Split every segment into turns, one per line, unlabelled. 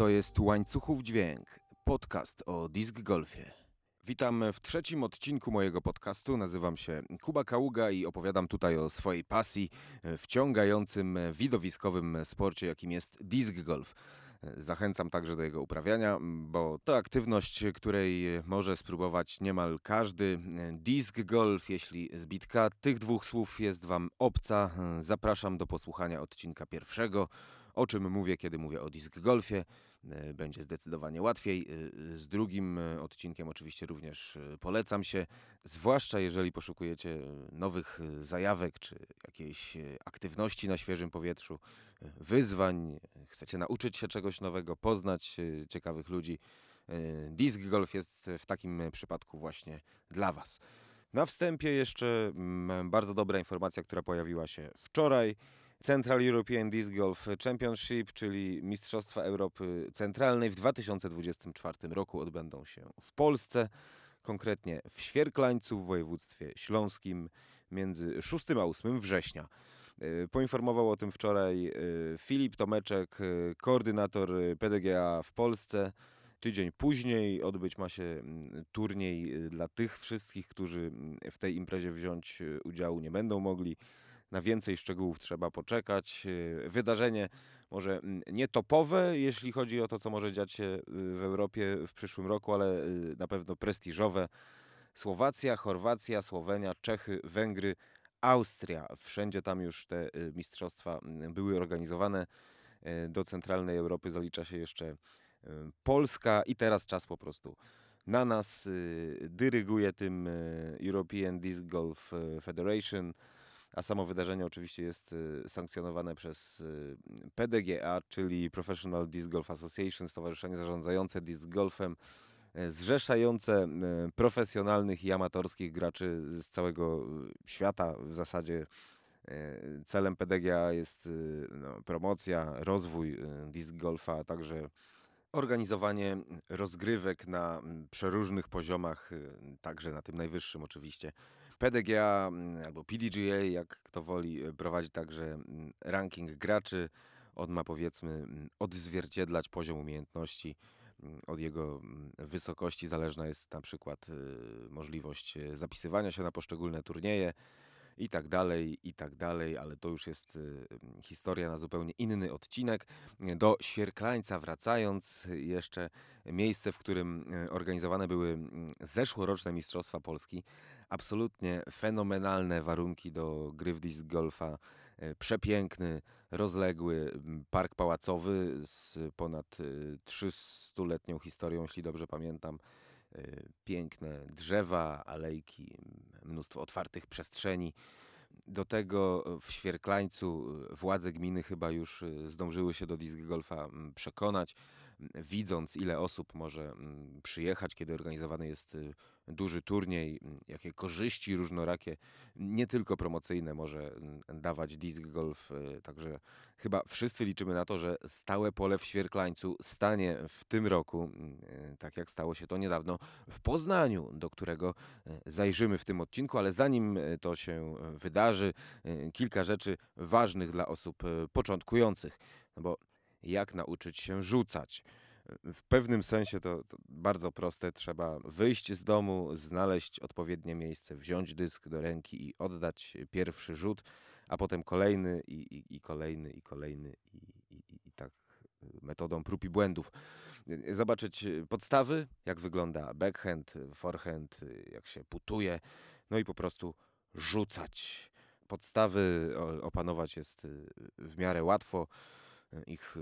To jest Łańcuchów Dźwięk, podcast o disc golfie. Witam w trzecim odcinku mojego podcastu. Nazywam się Kuba Kaługa i opowiadam tutaj o swojej pasji, wciągającym widowiskowym sporcie, jakim jest disc golf. Zachęcam także do jego uprawiania, bo to aktywność, której może spróbować niemal każdy. Disc golf, jeśli zbitka tych dwóch słów jest Wam obca, zapraszam do posłuchania odcinka pierwszego. O czym mówię, kiedy mówię o disc golfie, będzie zdecydowanie łatwiej. Z drugim odcinkiem oczywiście również polecam się, zwłaszcza jeżeli poszukujecie nowych zajawek czy jakiejś aktywności na świeżym powietrzu, wyzwań, chcecie nauczyć się czegoś nowego, poznać ciekawych ludzi. Disc golf jest w takim przypadku właśnie dla Was. Na wstępie jeszcze bardzo dobra informacja, która pojawiła się wczoraj. Central European Disc Golf Championship, czyli Mistrzostwa Europy Centralnej w 2024 roku odbędą się w Polsce, konkretnie w Świerklańcu w województwie śląskim między 6 a 8 września. Poinformował o tym wczoraj Filip Tomeczek, koordynator PDGA w Polsce. Tydzień później odbyć ma się turniej dla tych wszystkich, którzy w tej imprezie wziąć udziału nie będą mogli. Na więcej szczegółów trzeba poczekać. Wydarzenie może nie topowe, jeśli chodzi o to, co może dziać się w Europie w przyszłym roku, ale na pewno prestiżowe. Słowacja, Chorwacja, Słowenia, Czechy, Węgry, Austria. Wszędzie tam już te mistrzostwa były organizowane. Do centralnej Europy zalicza się jeszcze Polska i teraz czas po prostu na nas. Dyryguje tym European Disc Golf Federation a samo wydarzenie oczywiście jest sankcjonowane przez PDGA, czyli Professional Disc Golf Association, stowarzyszenie zarządzające disc golfem, zrzeszające profesjonalnych i amatorskich graczy z całego świata. W zasadzie celem PDGA jest no, promocja, rozwój disc golfa, a także organizowanie rozgrywek na przeróżnych poziomach, także na tym najwyższym oczywiście. PDGA albo PDGA, jak kto woli, prowadzi także ranking graczy. On ma powiedzmy odzwierciedlać poziom umiejętności. Od jego wysokości zależna jest na przykład możliwość zapisywania się na poszczególne turnieje i tak dalej, i tak dalej, ale to już jest historia na zupełnie inny odcinek. Do Świerklańca wracając, jeszcze miejsce, w którym organizowane były zeszłoroczne Mistrzostwa Polski. Absolutnie fenomenalne warunki do gry w disc golfa. Przepiękny, rozległy park pałacowy z ponad 300-letnią historią, jeśli dobrze pamiętam piękne drzewa, alejki, mnóstwo otwartych przestrzeni. Do tego w Świerklańcu władze gminy chyba już zdążyły się do disc golfa przekonać, widząc ile osób może przyjechać, kiedy organizowany jest duży turniej, jakie korzyści różnorakie, nie tylko promocyjne może dawać disc golf. Także chyba wszyscy liczymy na to, że stałe pole w Świerklańcu stanie w tym roku, tak jak stało się to niedawno w Poznaniu, do którego zajrzymy w tym odcinku, ale zanim to się wydarzy, kilka rzeczy ważnych dla osób początkujących. No bo jak nauczyć się rzucać? w pewnym sensie to, to, bardzo proste. Trzeba wyjść z domu, znaleźć odpowiednie miejsce, wziąć dysk do ręki i oddać pierwszy rzut, a potem kolejny i, i, i kolejny i kolejny i, i, tak metodą prób i błędów. Zobaczyć podstawy, jak wygląda backhand, forehand, jak się putuje, no i po prostu rzucać. Podstawy opanować jest w miarę łatwo ich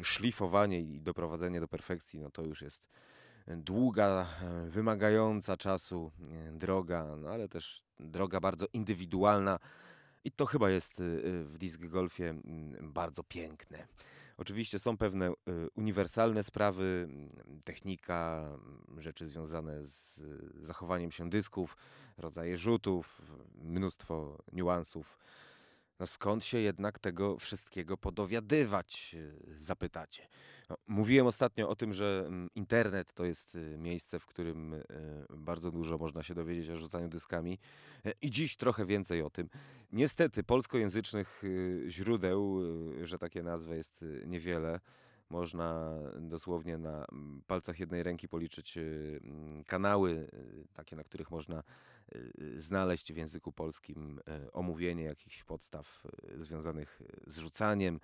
e, szlifowanie i doprowadzenie do perfekcji, no to już jest długa, e, wymagająca czasu e, droga, no ale też droga bardzo indywidualna. I to chyba jest w disc golfie mm, bardzo piękne. Oczywiście są pewne uniwersalne sprawy, mm, technika, mm, rzeczy związane z zachowaniem się dysków, rodzaje rzutów, mnóstwo niuansów no skąd się jednak tego wszystkiego podowiadywać, y, zapytacie. No, mówiłem ostatnio o tym, że mm, internet to jest y, miejsce, w którym y, bardzo dużo można się dowiedzieć o rzucaniu dyskami e, i dziś trochę więcej o tym. Niestety polskojęzycznych źródeł, że takie nazwy jest niewiele. Można dosłownie na mm, palcach jednej ręki policzyć mm, kanały, takie, na których można znaleźć w języku polskim omówienie jakichś podstaw związanych z rzucaniem,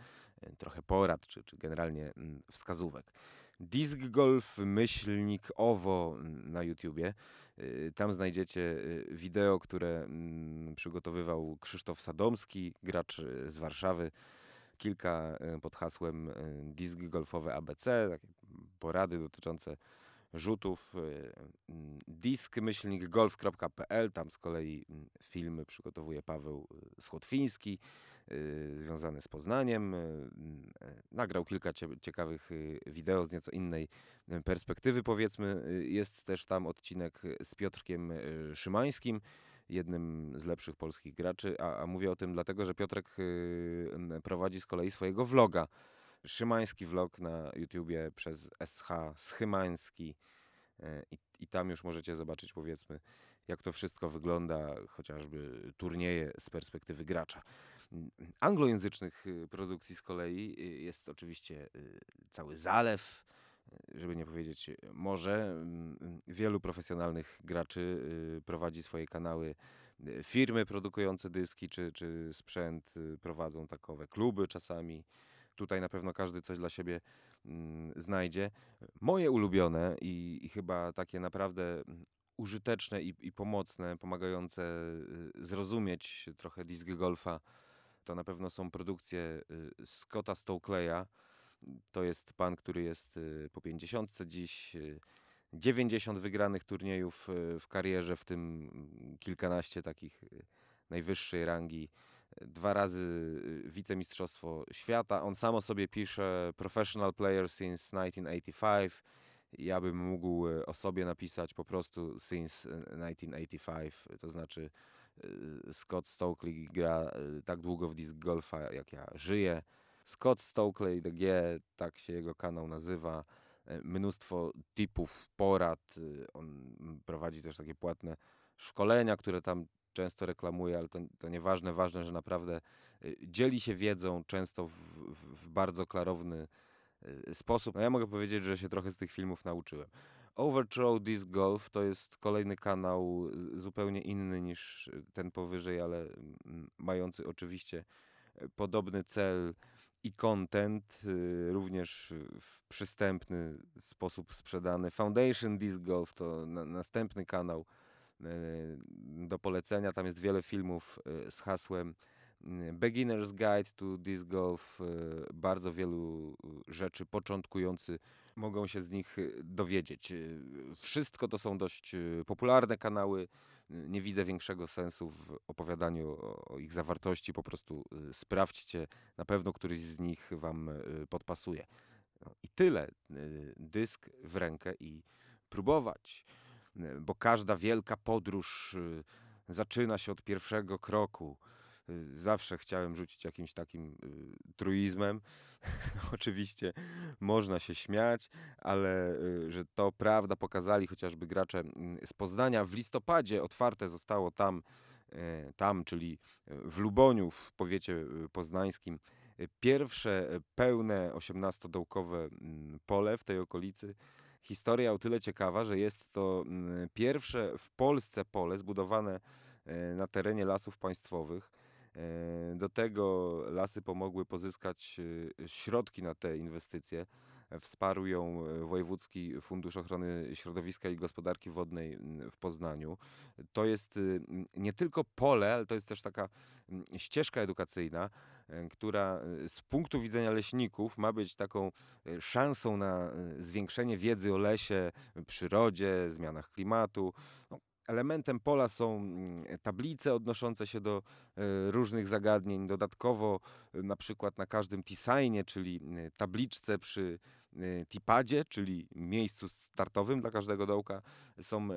trochę porad, czy, czy generalnie mm, wskazówek. Disc Golf myślnik OWO na YouTubie. Tam znajdziecie wideo, które przygotowywał Krzysztof Sadomski, gracz z Warszawy kilka pod hasłem disk golfowe ABC, takie porady dotyczące rzutów. E, disk-golf.pl, tam z kolei filmy przygotowuje Paweł Schłotwiński, związany z Poznaniem. Nagrał kilka ciekawych wideo z nieco innej perspektywy, powiedzmy. Jest też tam odcinek z Piotrkiem Szymańskim, jednym z lepszych polskich graczy, a, a mówię o tym dlatego, że Piotrek yy, prowadzi z kolei swojego vloga. Szymański vlog na YouTubie przez SH Schymański yy, i, i tam już możecie zobaczyć powiedzmy jak to wszystko wygląda, chociażby turnieje z perspektywy gracza. Anglojęzycznych y, produkcji z kolei y, jest oczywiście y, cały zalew, żeby nie powiedzieć może, wielu profesjonalnych graczy prowadzi swoje kanały. Firmy produkujące dyski czy, czy sprzęt prowadzą takowe, kluby czasami. Tutaj na pewno każdy coś dla siebie mm, znajdzie. Moje ulubione i, i chyba takie naprawdę użyteczne i, i, pomocne, pomagające zrozumieć trochę disc golfa, to na pewno są produkcje Scotta Stokeleya to jest pan, który jest y, po 50 dziś. 90 y, wygranych turniejów y, w karierze, w tym mm, kilkanaście takich najwyższej rangi. Dwa razy wicemistrzostwo świata. On samo sobie pisze Professional Player since 1985. Ja bym mógł o sobie napisać po prostu since 1985, to znaczy Scott Stokely gra tak długo w disc golfa jak ja żyję. Scott Stokely DG, tak się jego kanał nazywa. Mnóstwo tipów, porad. Y, on prowadzi też takie płatne szkolenia, które tam często reklamuje, ale to, to nieważne. Ważne, że naprawdę y, dzieli się wiedzą często w, w, w bardzo klarowny y, sposób. No ja mogę powiedzieć, że się trochę z tych filmów nauczyłem. Overthrow Disc Golf to jest kolejny kanał zupełnie inny niż ten powyżej, ale mm, mający oczywiście podobny cel i content, y, również w przystępny sposób sprzedany. Foundation Disc Golf to na, następny kanał y, do polecenia. Tam jest wiele filmów y, z hasłem Beginner's Guide to Disc Golf. Bardzo wielu rzeczy początkujący mogą się z nich dowiedzieć. Wszystko to są dość popularne kanały nie widzę większego sensu w opowiadaniu o, ich zawartości. Po prostu y, sprawdźcie, na pewno któryś z nich Wam y, podpasuje. No I tyle. Y, dysk w rękę i próbować, bo każda wielka podróż zaczyna się od pierwszego kroku. Y, zawsze chciałem rzucić jakimś takim y, truizmem. Oczywiście można się śmiać, ale y, że to prawda pokazali chociażby gracze mm, z Poznania. W listopadzie otwarte zostało tam, tam czyli w Luboniu, w powiecie poznańskim, pierwsze pełne 18-dołkowe mm, pole w tej okolicy. Historia o tyle ciekawa, że jest to mm, pierwsze w Polsce pole zbudowane na terenie lasów państwowych. E, do tego lasy pomogły pozyskać e, środki na te inwestycje. Wsparł ją e, Wojewódzki Fundusz Ochrony Środowiska i Gospodarki Wodnej w Poznaniu. To jest nie tylko pole, ale to jest też taka ścieżka edukacyjna, która z punktu widzenia leśników ma być taką szansą na zwiększenie wiedzy o lesie, przyrodzie, zmianach klimatu. No, Elementem pola są tablice odnoszące się do e, różnych zagadnień. Dodatkowo e, na przykład na każdym T-signie, czyli e, tabliczce przy tipadzie, czyli miejscu startowym dla każdego dołka, są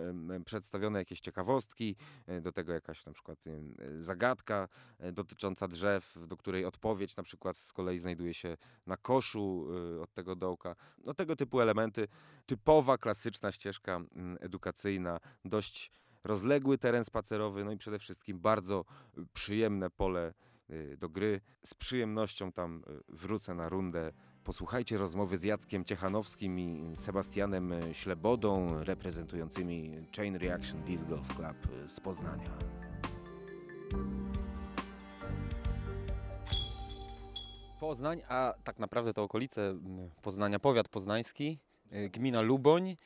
przedstawione jakieś ciekawostki, do tego jakaś na przykład zagadka dotycząca drzew, do której odpowiedź na przykład z kolei znajduje się na koszu od tego dołka. No tego typu elementy. Typowa, klasyczna ścieżka edukacyjna, dość rozległy teren spacerowy, no i przede wszystkim bardzo przyjemne pole do gry. Z przyjemnością tam wrócę na rundę Posłuchajcie rozmowy z Jackiem Ciechanowskim i Sebastianem Ślebodą, reprezentującymi Chain Reaction Disc Golf Club z Poznania. Poznań, a tak naprawdę to okolice Poznania, powiat poznański, y, gmina Luboń.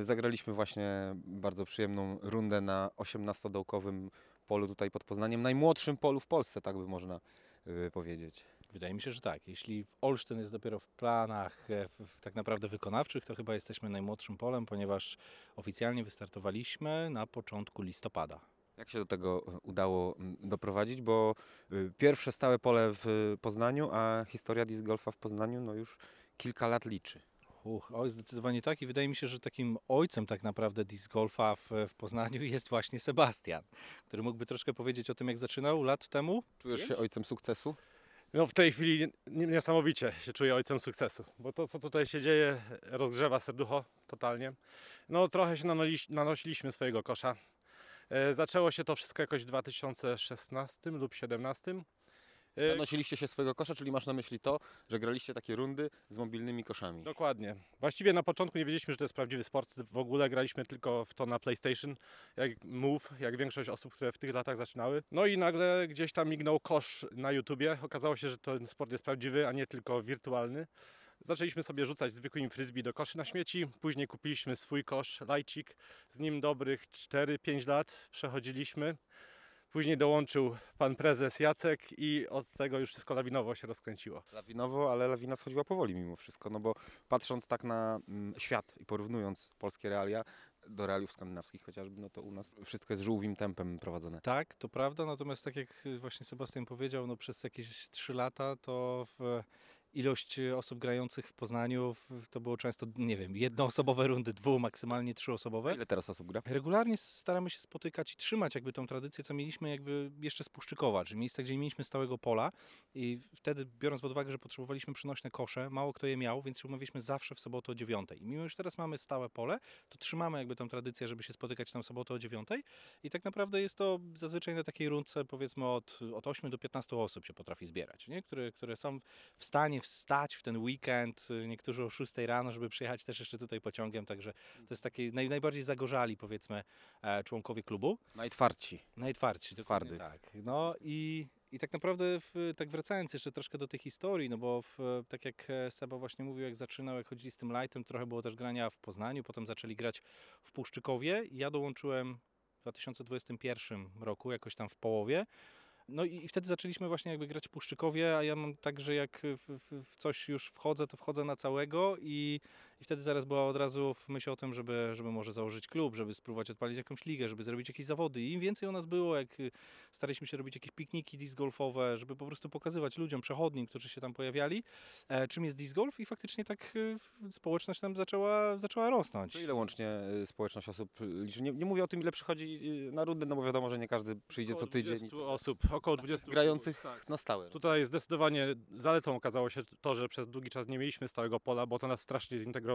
Y, Zagraliśmy właśnie bardzo przyjemną rundę na 18-dołkowym polu tutaj pod Poznaniem, najmłodszym polu w Polsce, tak by można y, powiedzieć.
Wydaje mi się, że tak. Jeśli Olsztyn jest dopiero w planach e, w, w, tak naprawdę wykonawczych, to chyba jesteśmy najmłodszym polem, ponieważ oficjalnie wystartowaliśmy na początku listopada.
Jak się do tego udało doprowadzić, bo y, pierwsze stałe pole w Poznaniu, a historia disc golfa w Poznaniu no już kilka lat liczy.
Uch, oj, zdecydowanie tak i wydaje mi się, że takim ojcem tak naprawdę disc golfa w, w Poznaniu jest właśnie Sebastian, który mógłby troszkę powiedzieć o tym, jak zaczynał lat temu.
Czujesz się ojcem sukcesu?
No w tej chwili nie- niesamowicie się czuję ojcem sukcesu, bo to co tutaj się dzieje rozgrzewa serducho totalnie. No trochę się nanosiliśmy swojego kosza. E, zaczęło się to wszystko jakoś w 2016 lub 2017. E,
Nanosiliście się swojego kosza, czyli masz na myśli to, że graliście takie rundy z mobilnymi koszami.
Dokładnie. Właściwie na początku nie wiedzieliśmy, że to jest prawdziwy sport. W ogóle graliśmy tylko w to na PlayStation, jak Move, jak większość osób, które w tych latach zaczynały. No i nagle gdzieś tam mignął kosz na YouTubie. Okazało się, że ten sport jest prawdziwy, a nie tylko wirtualny. Zaczęliśmy sobie rzucać zwykłymi frisbee do koszy na śmieci. Później kupiliśmy swój kosz, lajcik. Z nim dobrych 4-5 lat przechodziliśmy. Później dołączył pan prezes Jacek i od tego już wszystko lawinowo się rozkręciło.
Lawinowo, ale lawina schodziła powoli mimo wszystko, no bo patrząc tak na mm, świat i porównując polskie realia do realiów skandynawskich chociażby, no to u nas wszystko jest żółwim tempem prowadzone.
Tak, to prawda, natomiast tak jak właśnie Sebastian powiedział, no przez jakieś 3 lata to w ilość osób grających w Poznaniu w- to było często, nie wiem, jednoosobowe rundy, dwu, maksymalnie trzyosobowe.
Ile teraz osób gra?
Regularnie staramy się spotykać i trzymać jakby tą tradycję, co mieliśmy jakby jeszcze z Puszczykowa, czyli miejsca, gdzie nie mieliśmy stałego pola i wtedy biorąc pod uwagę, że potrzebowaliśmy przenośne kosze, mało kto je miał, więc się umówiliśmy zawsze w sobotę o dziewiątej. I mimo, że teraz mamy stałe pole, to trzymamy jakby tą tradycję, żeby się spotykać tam w sobotę o dziewiątej i tak naprawdę jest to zazwyczaj na takiej rundce powiedzmy od, od 8 do 15 osób się potrafi zbierać, nie? Które, które są w stanie wstać w ten weekend, y, niektórzy o 6 rano, żeby przyjechać też jeszcze tutaj pociągiem, także to jest taki naj, najbardziej zagorzali powiedzmy e, członkowie klubu.
Najtwarci.
Najtwarci, dokładnie
Twardy.
tak. No i, i tak naprawdę, w, tak wracając jeszcze troszkę do tej historii, no bo w, tak jak e, Seba właśnie mówił, jak zaczynał, jak chodzili z tym lightem, trochę było też grania w Poznaniu, potem zaczęli grać w Puszczykowie. Ja dołączyłem w 2021 roku, jakoś tam w połowie. No i, wtedy zaczęliśmy właśnie jakby grać Puszczykowie, a ja mam tak, że jak w, w coś już wchodzę, to wchodzę na całego i, i wtedy zaraz była od razu myśl o tym, żeby, żeby może założyć klub, żeby spróbować odpalić jakąś ligę, żeby zrobić jakieś zawody. I im więcej u nas było, jak y, staraliśmy się robić jakieś pikniki disc golfowe, żeby po prostu pokazywać ludziom, przechodnim, którzy się tam pojawiali, e, czym jest disc golf i faktycznie tak w- społeczność tam zaczęła, zaczęła rosnąć.
To ile łącznie y, społeczność osób liczy? Nie, nie mówię o tym, ile przychodzi na rundę, no bo wiadomo, że nie każdy przyjdzie co
Około
tydzień.
20 osób, około 20
Grających
Tak.
na stałe.
Tutaj zdecydowanie zaletą okazało się to, że przez długi czas nie mieliśmy stałego pola, bo to nas strasznie zintegrowało.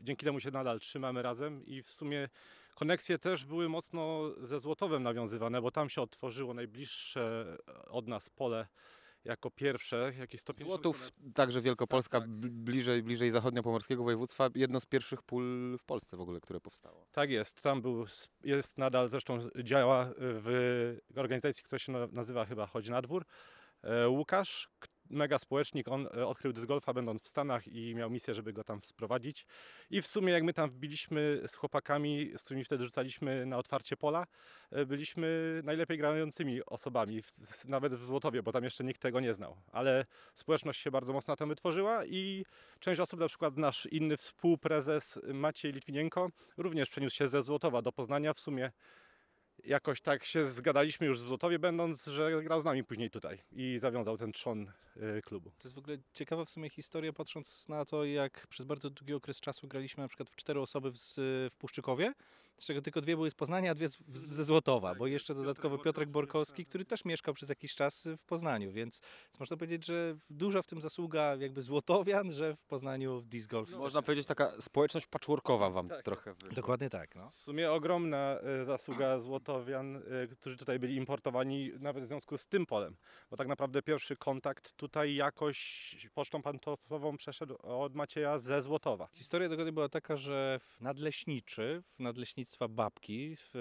Dzięki temu się nadal trzymamy razem i w sumie koneksje też były mocno ze Złotowem nawiązywane, bo tam się otworzyło najbliższe od nas pole jako pierwsze, jakieś 150
Złotów, także Wielkopolska,
Tak, tak.
bl- bliżej, bliżej zachodniopomorskiego województwa, jedno z pierwszych pól w Polsce w ogóle, które powstało.
Tak jest, tam był, jest nadal, zresztą działa w organizacji, która się na- nazywa chyba Chodź na dwór. E, Łukasz, mega społecznik, on e, odkrył disc golfa będąc w Stanach i miał misję, żeby go tam sprowadzić. I w sumie jak my tam wbiliśmy z chłopakami, z którymi wtedy rzucaliśmy na otwarcie pola, e, byliśmy najlepiej grającymi osobami, nawet w Złotowie, bo tam jeszcze nikt tego nie znał. Ale społeczność się bardzo mocno tam wytworzyła i część osób, na przykład nasz inny współprezes Maciej Litwinienko, również przeniósł się ze Złotowa do Poznania. W sumie jakoś tak się zgadaliśmy już w Złotowie będąc, że grał z nami później tutaj i zawiązał ten trzon y, klubu.
To jest w ogóle ciekawa w sumie historia, patrząc na to, jak przez bardzo długi okres czasu graliśmy na przykład w cztery osoby w, w Puszczykowie z czego tylko dwie były z Poznania, a dwie z, ze Złotowa, bo jeszcze dodatkowo Piotrek Borkowski, który też mieszkał przez jakiś czas w Poznaniu, więc można powiedzieć, że duża w tym zasługa jakby Złotowian, że w Poznaniu disc golf.
Można powiedzieć taka społeczność patchworkowa wam
Tak.
trochę wyszła.
Dokładnie tak, no.
W sumie ogromna e, zasługa Złotowian, e, którzy tutaj byli importowani nawet w związku z tym polem. Bo tak naprawdę pierwszy kontakt tutaj jakoś pocztą pantoflową przeszedł od Macieja ze Złotowa.
Historia dokładnie była taka, że w nadleśniczy, w nadleśnictwa Babki, w,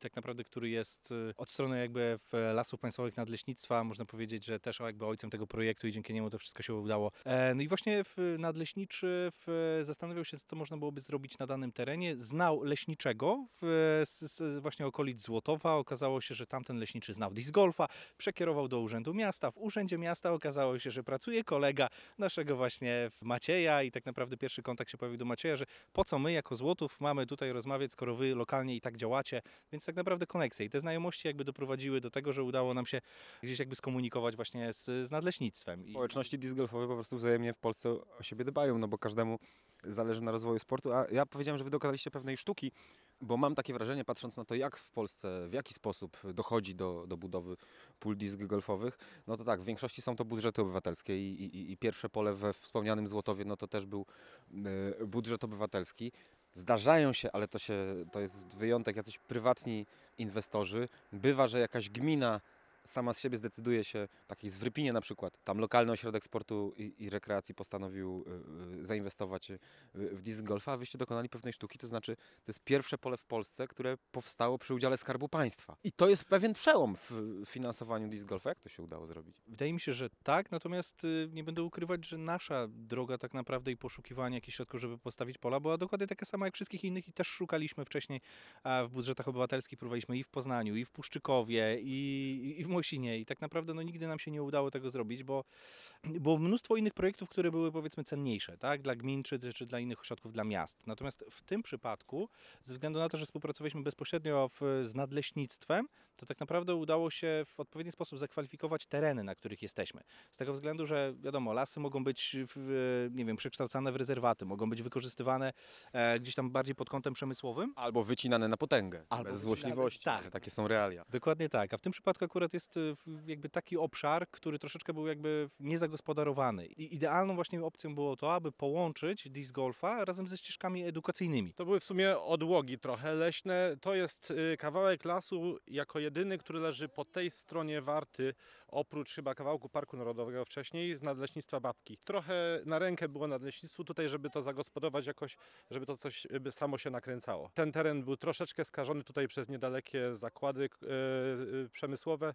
tak naprawdę, który jest e, od strony jakby w Lasów Państwowych Nadleśnictwa, można powiedzieć, że też jakby ojcem tego projektu i dzięki niemu to wszystko się udało. E, No i właśnie w nadleśniczy w, zastanawiał się, co można byłoby zrobić na danym terenie. Znał leśniczego w, z, z właśnie okolic Złotowa. Okazało się, że tamten leśniczy znał disc golfa, przekierował do Urzędu Miasta. W Urzędzie Miasta okazało się, że pracuje kolega naszego właśnie Macieja i tak naprawdę pierwszy kontakt się pojawił do Macieja, że po co my jako Złotów mamy tutaj rozmawiać, skoro wy lokalnie i tak działacie, więc tak naprawdę koneksje i te znajomości jakby doprowadziły do tego, że udało nam się gdzieś jakby skomunikować właśnie z, z nadleśnictwem.
Społeczności disc golfowe po prostu wzajemnie w Polsce o siebie dbają, no bo każdemu zależy na rozwoju sportu. A ja powiedziałem, że wy dokonaliście pewnej sztuki, bo mam takie wrażenie, patrząc na to, jak w Polsce, w jaki sposób dochodzi do, do budowy pól disc golfowych, no to tak, w większości są to budżety obywatelskie i, i, i pierwsze pole we wspomnianym Złotowie, no to też był e, budżet obywatelski. Zdarzają się, ale to, się, to jest wyjątek, jacyś prywatni inwestorzy. Bywa, że jakaś gmina sama z siebie zdecyduje się, takiej z Wrypinie na przykład, tam lokalny ośrodek sportu i, i rekreacji postanowił y, y, zainwestować y, w disc golfa, a wyście dokonali pewnej sztuki, to znaczy to jest pierwsze pole w Polsce, które powstało przy udziale Skarbu Państwa. I to jest pewien przełom w finansowaniu disc golfa. Jak to się udało zrobić?
Wydaje mi się, że tak, natomiast y, nie będę ukrywać, że nasza droga tak naprawdę i poszukiwanie jakichś środków, żeby postawić pola, była dokładnie taka sama jak wszystkich innych i też szukaliśmy wcześniej w budżetach obywatelskich, próbowaliśmy i w Poznaniu, i w Puszczykowie, i, i w Mosinie i tak naprawdę no, nigdy nam się nie udało tego zrobić, bo było mnóstwo innych projektów, które były powiedzmy cenniejsze, tak, dla gmin czy, czy dla innych ośrodków, dla miast. Natomiast w tym przypadku, ze względu na to, że współpracowaliśmy bezpośrednio w, z nadleśnictwem, to tak naprawdę udało się w odpowiedni sposób zakwalifikować tereny, na których jesteśmy. Z tego względu, że wiadomo, lasy mogą być, w, nie wiem, przekształcane w rezerwaty, mogą być wykorzystywane e, gdzieś tam bardziej pod kątem przemysłowym.
Albo wycinane na potęgę,
Albo
bez złośliwości.
tak.
Takie są realia.
Dokładnie tak, a w tym przypadku akurat jest e, w- jakby taki obszar, który troszeczkę był jakby niezagospodarowany. I idealną właśnie opcją było to, aby połączyć disc golfa razem ze ścieżkami edukacyjnymi.
To były w sumie odłogi trochę leśne. To jest y, kawałek lasu jako jedyny, który leży po tej stronie Warty, oprócz chyba kawałku Parku Narodowego wcześniej, z Nadleśnictwa Babki. Trochę na rękę było nadleśnictwu tutaj, żeby to zagospodarować jakoś, żeby to coś y, by samo się nakręcało. Ten teren był troszeczkę skażony tutaj przez niedalekie zakłady y, y, przemysłowe.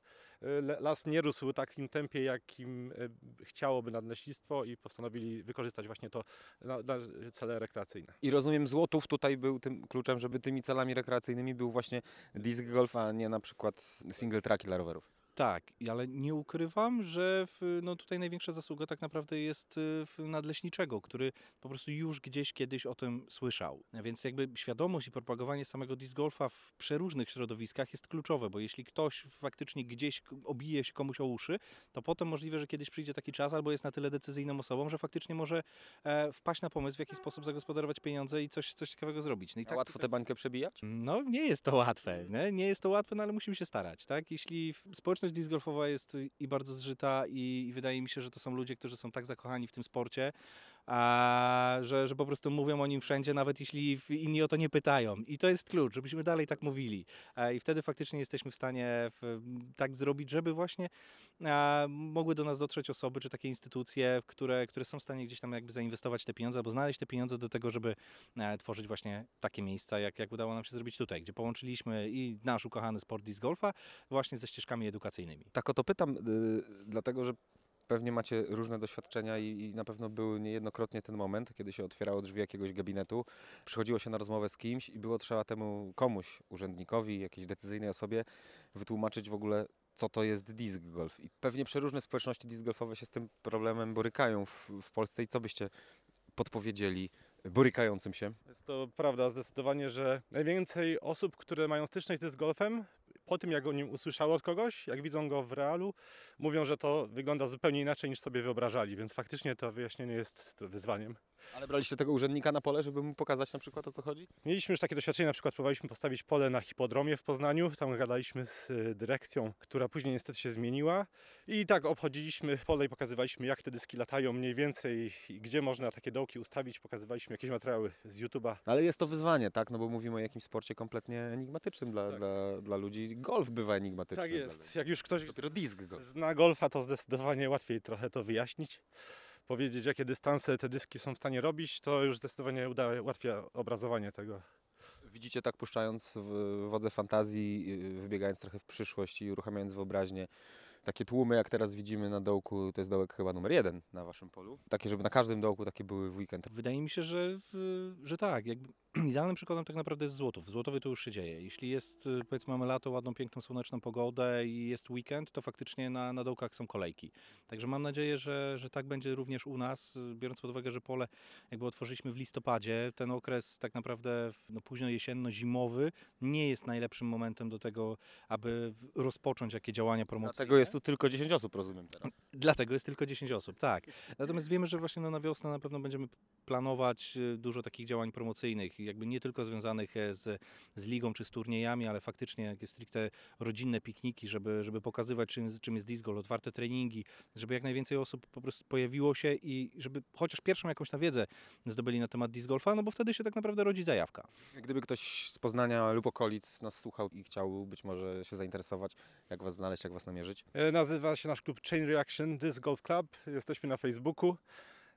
Las nie rósł takim tempie, jakim y, chciałoby nadleśnictwo i postanowili wykorzystać właśnie to na, na cele rekreacyjne.
I rozumiem, Złotów tutaj był tym kluczem, żeby tymi celami rekreacyjnymi był właśnie disc golf, a nie na przykład single tracki dla rowerów.
Tak, ale nie ukrywam, że w, no tutaj największa zasługa tak naprawdę jest y, w nadleśniczego, który po prostu już gdzieś kiedyś o tym słyszał. Więc jakby świadomość i propagowanie samego disc golfa w przeróżnych środowiskach jest kluczowe, bo jeśli ktoś faktycznie gdzieś obije się komuś o uszy, to potem możliwe, że kiedyś przyjdzie taki czas, albo jest na tyle decyzyjną osobą, że faktycznie może e, wpaść na pomysł, w jaki sposób zagospodarować pieniądze i coś, coś ciekawego zrobić. No i
A łatwo
tutaj-
tę bańkę przebijać?
no, nie jest to łatwe. Nie? nie jest to łatwe, no ale musimy się starać. Tak? Jeśli w- społeczność disc golfowa jest i bardzo zżyta, i, i wydaje mi się, że to są ludzie, którzy są tak zakochani w tym sporcie, a, że, że po prostu mówią o nim wszędzie, nawet jeśli inni o to nie pytają. I to jest klucz, żebyśmy dalej tak mówili. A, I wtedy faktycznie jesteśmy w stanie w, tak zrobić, żeby właśnie a, mogły do nas dotrzeć osoby, czy takie instytucje, które, które są w stanie gdzieś tam jakby zainwestować te pieniądze, albo znaleźć te pieniądze do tego, żeby e, tworzyć właśnie takie miejsca, jak, jak udało nam się zrobić tutaj, gdzie połączyliśmy i nasz ukochany sport disc golfa właśnie ze ścieżkami edukacyjnymi.
Tak o to pytam, y, dlatego że pewnie macie różne doświadczenia i, i na pewno był niejednokrotnie ten moment, kiedy się otwierało drzwi jakiegoś gabinetu, przychodziło się na rozmowę z kimś i było trzeba temu komuś, urzędnikowi, jakiejś decyzyjnej osobie wytłumaczyć w ogóle, co to jest disc golf. I pewnie przeróżne społeczności disc golfowe się z tym problemem borykają w, w Polsce i co byście podpowiedzieli borykającym się?
Jest to prawda zdecydowanie, że najwięcej osób, które mają styczność z golfem, po tym, jak o nim usłyszały od kogoś, jak widzą go w realu, mówią, że to wygląda zupełnie inaczej niż sobie wyobrażali, więc faktycznie to wyjaśnienie jest wyzwaniem.
Ale braliście tego urzędnika na pole, żeby mu pokazać na przykład o co chodzi?
Mieliśmy już takie doświadczenie, na przykład próbowaliśmy postawić pole na hipodromie w Poznaniu, tam gadaliśmy z y, dyrekcją, która później niestety się zmieniła i tak obchodziliśmy pole i pokazywaliśmy jak te dyski latają mniej więcej i gdzie można takie dołki ustawić, pokazywaliśmy jakieś materiały z YouTube'a.
Ale jest to wyzwanie, tak? No bo mówimy o jakimś sporcie kompletnie enigmatycznym dla,
Tak.
dla, dla ludzi. Golf bywa enigmatyczny.
Tak jest, jak już ktoś
Dopiero disc golf.
zna golfa, to zdecydowanie łatwiej trochę to wyjaśnić. Powiedzieć, jakie dystanse te dyski są w stanie robić, to już zdecydowanie uda, ułatwia obrazowanie tego.
Widzicie tak puszczając w wodze fantazji, yy, wybiegając trochę w przyszłość i uruchamiając wyobraźnię, takie tłumy jak teraz widzimy na dołku, to jest dołek chyba numer jeden na waszym polu. Takie, żeby na każdym dołku takie były w weekend.
Wydaje mi się, że, w, że tak. Jakby idealnym przykładem tak naprawdę jest Złotów. W Złotowie to już się dzieje. Jeśli jest, y, powiedzmy, mamy lato, ładną, piękną, słoneczną pogodę i jest weekend, to faktycznie na, na dołkach są kolejki. Także mam nadzieję, że, że tak będzie również u nas, y, biorąc pod uwagę, że pole jakby otworzyliśmy w listopadzie. Ten okres tak naprawdę no, późno jesienno-zimowy nie jest najlepszym momentem do tego, aby rozpocząć jakie działania promocyjne.
Dlatego jest tu tylko 10 osób, rozumiem teraz.
Dlatego jest tylko 10 osób, tak. Natomiast wiemy, że właśnie no, na wiosnę na pewno będziemy planować y, dużo takich działań promocyjnych, jakby nie tylko związanych e, z, z ligą czy z turniejami, ale faktycznie jakieś stricte rodzinne pikniki, żeby, żeby pokazywać czym, czym jest disc golf, otwarte treningi, żeby jak najwięcej osób po prostu pojawiło się i żeby chociaż pierwszą jakąś tam wiedzę zdobyli na temat disc golfa, no bo wtedy się tak naprawdę rodzi zajawka.
Gdyby ktoś z Poznania lub okolic nas słuchał i chciał być może się zainteresować, jak was znaleźć, jak was namierzyć,
E, Nazywa się nasz klub Chain Reaction Disc Golf Club. Jesteśmy na Facebooku.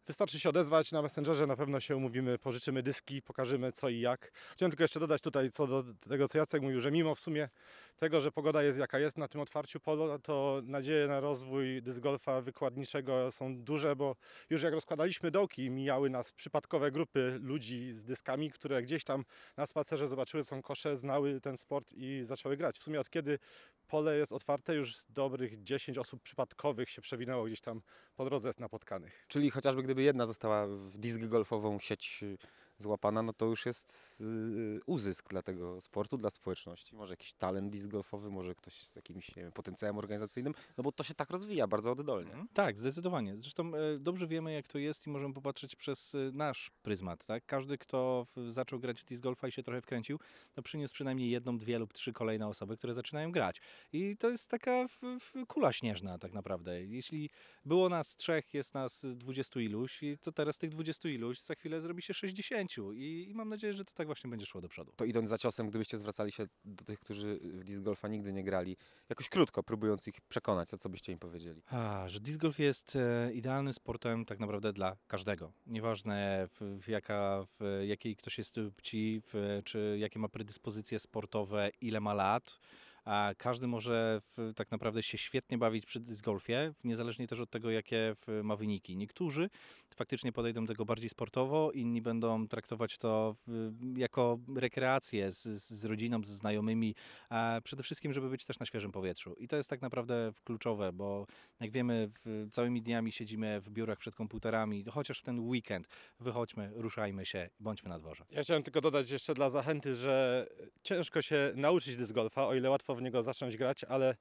Wystarczy się odezwać na Messengerze, na pewno się umówimy, pożyczymy dyski, pokażemy co i jak. Chciałem tylko jeszcze dodać tutaj co do tego, co Jacek mówił, że mimo w sumie tego, że pogoda jest jaka jest na tym otwarciu polo, to nadzieje na rozwój disc golfa wykładniczego są duże, bo już jak rozkładaliśmy dołki, mijały nas przypadkowe grupy ludzi z dyskami, które gdzieś tam na spacerze zobaczyły są kosze, znały ten sport i zaczęły grać. W sumie od kiedy pole jest otwarte, już dobrych 10 osób przypadkowych się przewinęło gdzieś tam po drodze napotkanych.
czyli chociażby gdyby jedna została w disc golfową sieć y, złapana, no to już jest y, uzysk dla tego sportu, dla społeczności. Może jakiś talent disc golfowy, może ktoś z jakimś wiem, potencjałem organizacyjnym, no bo to się tak rozwija bardzo oddolnie.
Mhm. Tak, zdecydowanie. Zresztą e, dobrze wiemy, jak to jest i możemy popatrzeć przez e, nasz pryzmat. Tak? Każdy, kto zaczął grać w disc golfa i się trochę wkręcił, to przyniósł przynajmniej jedną, dwie lub trzy kolejne osoby, które zaczynają grać. I to jest taka kula śnieżna tak naprawdę. Jeśli było nas trzech, jest nas dwudziestu iluś, to teraz tych dwudziestu iluś za chwilę zrobi się I, I mam nadzieję, że to tak właśnie będzie szło do przodu.
To idąc za ciosem, gdybyście zwracali się do tych, którzy w disc golfa nigdy nie grali, jakoś krótko, próbując ich przekonać, to co byście im powiedzieli?
A, że disc golf jest e, idealnym sportem tak naprawdę dla każdego. Nieważne w, w, jaka, w jakiej ktoś jest płci, w, czy jakie ma predyspozycje sportowe, ile ma lat. A każdy może w, tak naprawdę się świetnie bawić przy golfie, niezależnie też od tego, jakie ma wyniki. Niektórzy faktycznie podejdą do tego bardziej sportowo, inni będą traktować to w, jako rekreację z, z rodziną, z znajomymi, a przede wszystkim, żeby być też na świeżym powietrzu. I to jest tak naprawdę kluczowe, bo jak wiemy, całymi dniami siedzimy w biurach przed komputerami, chociaż w ten weekend wychodźmy, ruszajmy się, bądźmy na dworze.
Ja chciałem tylko dodać jeszcze dla zachęty, że ciężko się nauczyć disc golfa, o ile łatwo w niego zacząć grać, ale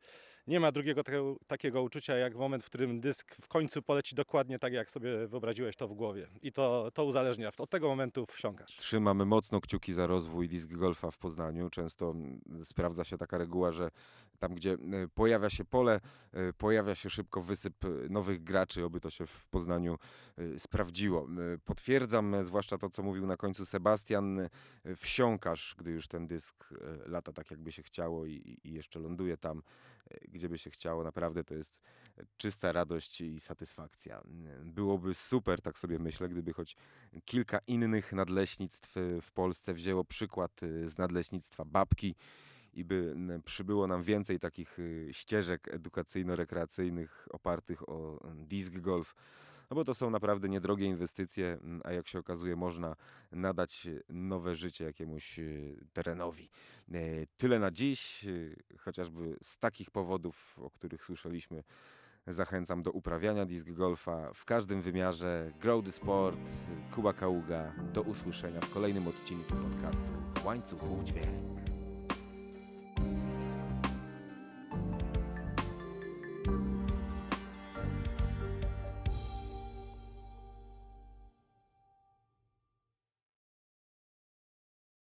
nie ma drugiego takiego, takiego uczucia jak moment, w którym dysk w końcu poleci dokładnie tak, jak sobie wyobraziłeś to w głowie. I to, to uzależnia. Od tego momentu wsiąkasz.
Trzymamy mocno kciuki za rozwój disc golfa w Poznaniu. Często mm, sprawdza się taka reguła, że tam, gdzie y, pojawia się pole, y, pojawia się szybko wysyp y, nowych graczy, oby to się w Poznaniu sprawdziło. Potwierdzam zwłaszcza to, co mówił na końcu Sebastian, wsiąkasz, gdy już ten dysk lata tak, jakby się chciało i, i jeszcze ląduje tam, gdzie by się chciało. Naprawdę to jest czysta radość i satysfakcja. Byłoby super, tak sobie myślę, gdyby choć kilka innych nadleśnictw w Polsce wzięło przykład z nadleśnictwa Babki i by przybyło nam więcej takich y, ścieżek edukacyjno-rekreacyjnych opartych o disc golf. No bo to są naprawdę niedrogie inwestycje, a jak się okazuje, można nadać nowe życie jakiemuś y, terenowi. Y, Tyle na dziś, y, chociażby z takich powodów, o których słyszeliśmy, Zachęcam do uprawiania disc golfa w każdym wymiarze. Grow the Sport, Kuba Kaługa. Do usłyszenia w kolejnym odcinku podcastu Łańcuchów Dźwięk.